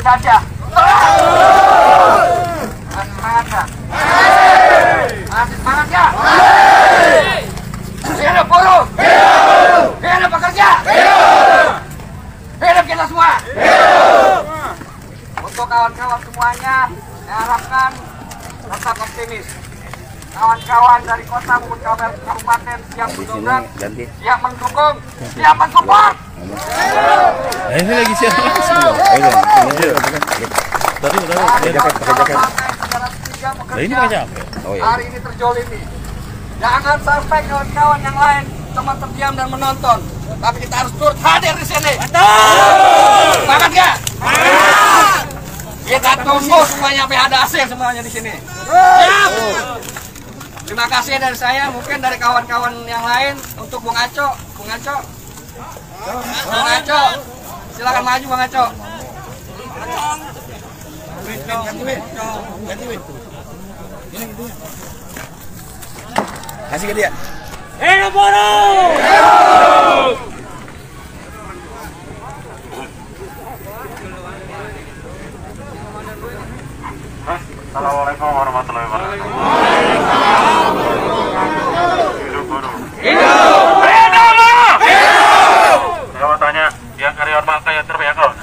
ya? Ya? Hidup kita semua! Untuk kawan-kawan semuanya, saya harapkan tetap optimis. Kawan-kawan dari kota maupun kabupaten siap mendongkrak, siap mendukung, siap mensupport. Nah, ini lagi siapa? Tadi udah pakai jaket. Nah, ini pakai jaket. Oh, iya. Hari ini terjolimi. Jangan sampai kawan-kawan yang lain cuma terdiam dan menonton. Tapi kita harus turut hadir di sini. Betul. Semangat gak? Kita tunggu semuanya sampai ada hasil semuanya di sini. Siap. Terima kasih dari saya, mungkin dari kawan-kawan yang lain untuk Bung Aco. Bung Aco. Bung Aco. Silakan maju Bung Aco. Kasih ke dia. Hidup buruh! Assalamualaikum warahmatullahi wabarakatuh. Hidup buruh. Hidup! Saya mau tanya, yang karyawan Malka yang terbaik kau?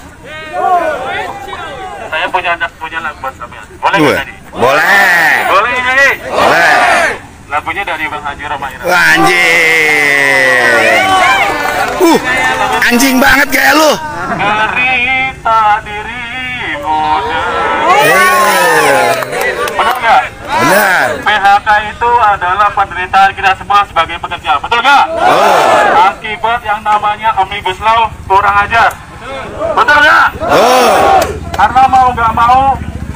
Saya punya punya lagu buat sampean. Boleh nggak tadi? Boleh. Boleh nyanyi? Boleh. Lagunya dari Bang Haji Roma Ira. Anjing. Uh, anjing banget kayak lu. Cerita dirimu Eh, Benar nggak? benar. PHK itu adalah penderitaan kita semua sebagai pekerja. Betul nggak? Oh, Akibat yang namanya Omnibus Law kurang ajar. Betul nggak? oh. Karena mau nggak mau,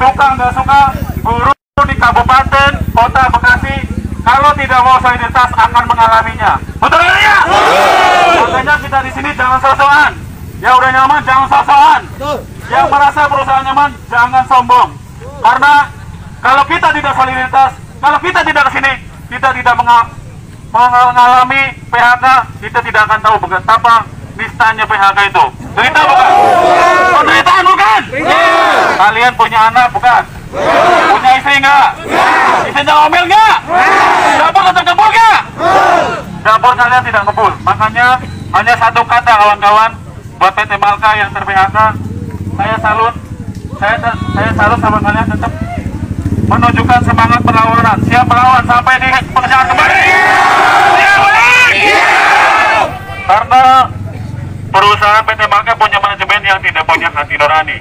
suka nggak suka, guru di kabupaten, kota Bekasi, kalau tidak mau solidaritas akan mengalaminya. Betul nggak ya? Makanya kita di sini jangan sosokan. Yang udah nyaman jangan sosokan. Yang merasa perusahaan nyaman jangan sombong. Karena kalau kita tidak solidaritas, kalau kita tidak ke sini, kita tidak menga- mengalami PHK, kita tidak akan tahu betapa nistanya PHK itu. Derita bukan? Penderitaan bukan? Kalian punya anak bukan? Punya istri enggak? Istrinya ngomel enggak? Dapur tetap ngebul enggak? Dapur kalian tidak ngebul. Makanya hanya satu kata kawan-kawan buat PT Malka yang ter PHK. Saya salut. Saya saya salut sama kalian tetap menunjukkan semangat perlawanan. Siap melawan sampai di pekerjaan kembali. Siap, Bang? Karena perusahaan PT Malka punya manajemen yang tidak punya hati nurani.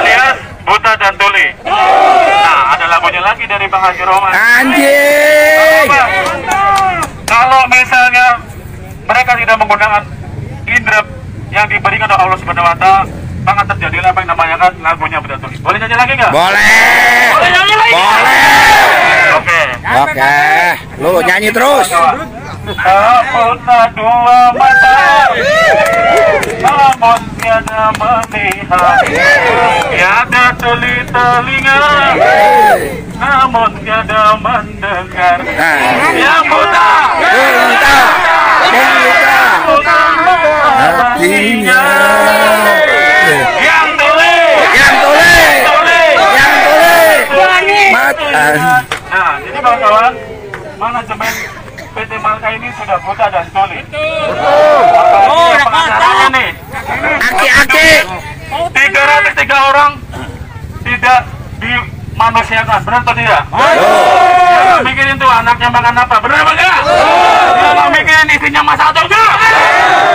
Alias buta dan tuli. Nah, ada lagunya lagi dari Bang Haji Roman. Anjing. Kalau misalnya mereka tidak menggunakan indra yang diberikan oleh Allah Subhanahu wa taala, maka terjadilah apa yang namanya kan lagunya buta tuli. Boleh nyanyi lagi nggak? Boleh. Boleh nyanyi lagi? Boleh. Oke. Oke, lu nyanyi terus. Apuna dua mata Namun tiada melihat. Tiada tuli telinga Namun tiada mendengar. Yang buta. Buta, buta, hatinya. Yang tuli. Yang tuli, Tuli. Yang tuli, mata. Nah, jadi kawan-kawan Manajemen Malka ini sudah buta dan tuli Oh, pengacaranya nih Aki-aki. 303 orang tidak dimanusiakan, benar atau tidak? Dia nggak mikirin tuh anaknya makan apa, benar apa enggak? Dia nggak mikirin istrinya masak atau enggak? Enggak?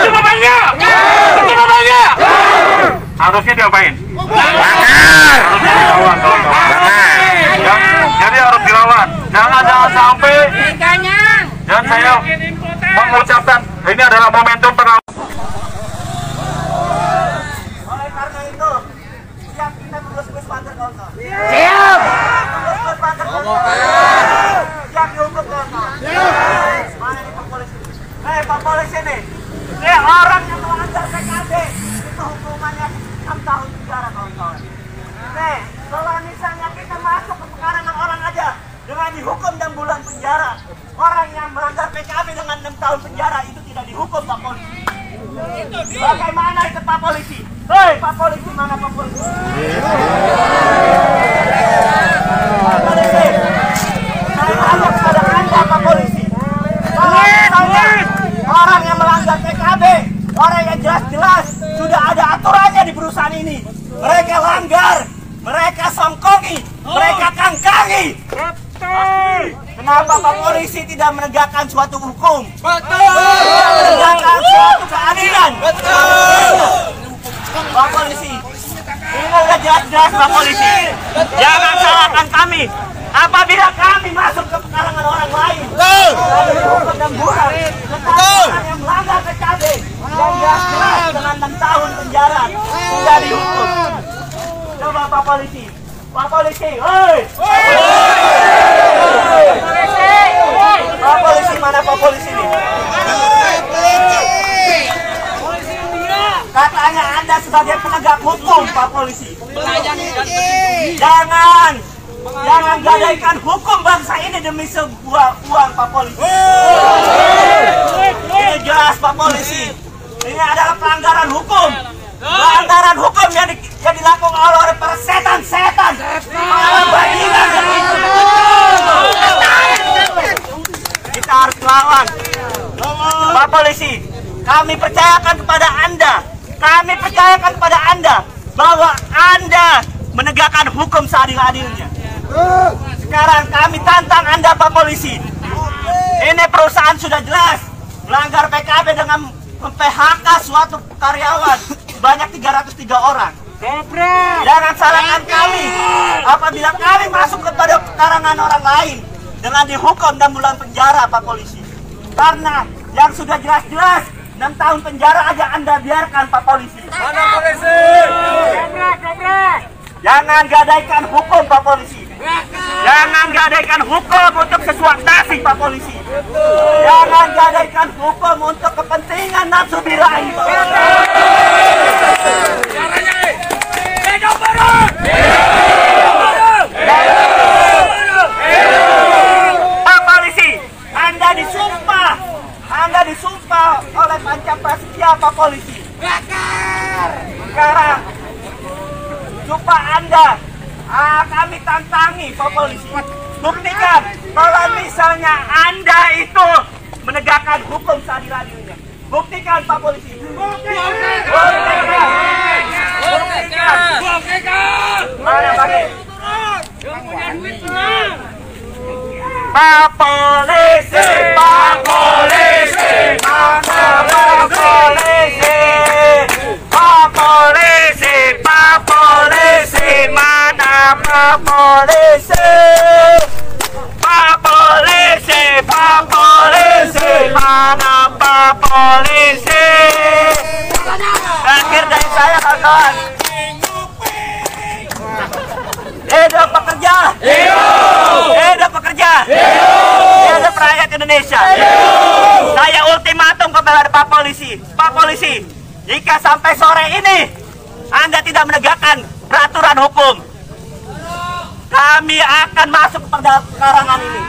Coba apa enggak? Harusnya diapain? Bakar. Harusnya dilawan. Ya, jadi harus dilawan. Jangan jangan sampai saya mengucapkan ini adalah momentum perlawanan. Oleh karena itu, siap kita terus-terus pagar kawan-kawan. Siap! Terus-terus pagar kawan-kawan. Siap dihukum kawan-kawan. Mana nih Pak Polisi? Eh Pak Polisi nih. Ini orang yang melanggar PKD itu hukumannya 6 tahun penjara kawan-kawan. Nih, kalau misalnya kita masuk ke pekarangan orang aja dengan dihukum 6 bulan penjara, orang yang melanggar PKB dengan 6 tahun penjara itu tidak dihukum Pak Polisi. Bagaimana itu Pak Polisi? Hei Pak Polisi, mana Pak Polisi? Polisi, saya tanya kepada Anda Pak Polisi. Kalau misalnya orang yang melanggar PKB, orang yang jelas-jelas sudah ada aturannya di perusahaan ini. Mereka langgar, mereka songkongi, mereka kangkangi. Kenapa Pak Polisi tidak menegakkan suatu hukum? Tidak menegakkan suatu keadilan? Pak Polisi, ini udah jelas-jelas Pak Polisi. Jangan salahkan kami. Apabila kami masuk ke pekarangan orang lain, lalu dihukum dan buram. Orang yang melanggar PKB dan jelas-jelas dengan 6 tahun penjara sudah dihukum. Coba Pak Polisi, Pak Polisi, hei! Pak Polisi mana Pak Polisi ini? Katanya Anda sebagai penegak hukum, Pak Polisi. Jangan, jangan gadaikan hukum bangsa ini demi sebuah uang, Pak Polisi. Ini jelas, Pak Polisi. Ini adalah pelanggaran hukum. Pelanggaran hukum yang, di- yang dilakukan oleh para setan-setan. Para bajingan. Kita harus lawan. Pak Polisi, kami percayakan kepada Anda, kami percayakan kepada Anda bahwa Anda menegakkan hukum seadil-adilnya. Sekarang kami tantang Anda Pak Polisi. Ini perusahaan sudah jelas melanggar PKB dengan PHK suatu karyawan sebanyak 303 orang. Jangan salahkan kami apabila kami masuk kepada pekarangan orang lain dengan dihukum 6 bulan penjara Pak Polisi. Karena yang sudah jelas-jelas 6 tahun penjara aja Anda biarkan Pak Polisi. Mana polisi? Jangan gadaikan hukum Pak Polisi. Jangan gadaikan hukum untuk sesuatu nasi Pak Polisi. Jangan gadaikan hukum untuk kepentingan nafsu birahi Pak Polisi. Pak Polisi, Anda disumpah, Anda disumpah oleh Panca Pak Polisi. Sekarang, sumpah Anda, ah, kami tantangi Pak Polisi. Buktikan kalau misalnya Anda itu menegakkan hukum seadil-adilnya. Buktikan Pak Polisi. Buktikan. Buktikan. Buktikan. Mana pakai? Pak Polisi, Pak Polisi, Polisi? Pak Polisi, Pak Polisi, mana Pak Polisi? Terakhir dari saya kawan-kawan. Hidup pekerja. Hidup pekerja. Hidup rakyat Indonesia. Saya ultimatum kepada Pak Polisi. Pak Polisi, jika sampai sore ini Anda tidak menegakkan peraturan hukum, kami akan masuk pada karangan ini.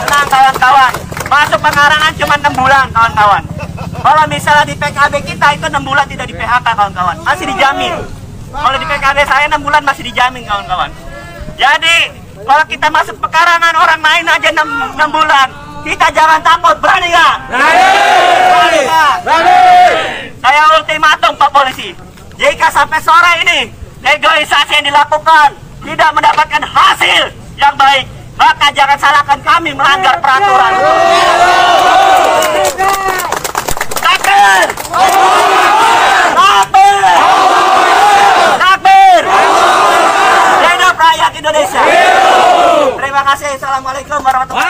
Tenang kawan-kawan. Masuk pengarangan cuma 6 bulan kawan-kawan. Kalau misalnya di PKB kita itu 6 bulan tidak di PHK kawan-kawan. Masih dijamin. Kalau di PKB saya 6 bulan masih dijamin kawan-kawan. Jadi kalau kita masuk pekarangan orang lain aja 6, 6 bulan. Kita jangan takut, berani nggak? Berani nggak? Saya ultimatum Pak Polisi jika sampai sore ini negosiasi yang dilakukan tidak mendapatkan hasil yang baik, maka jangan salahkan kami melanggar peraturan. Takbir! Takbir! Takbir! Hidup rakyat Indonesia! Terima kasih. Assalamualaikum warahmatullahi wabarakatuh.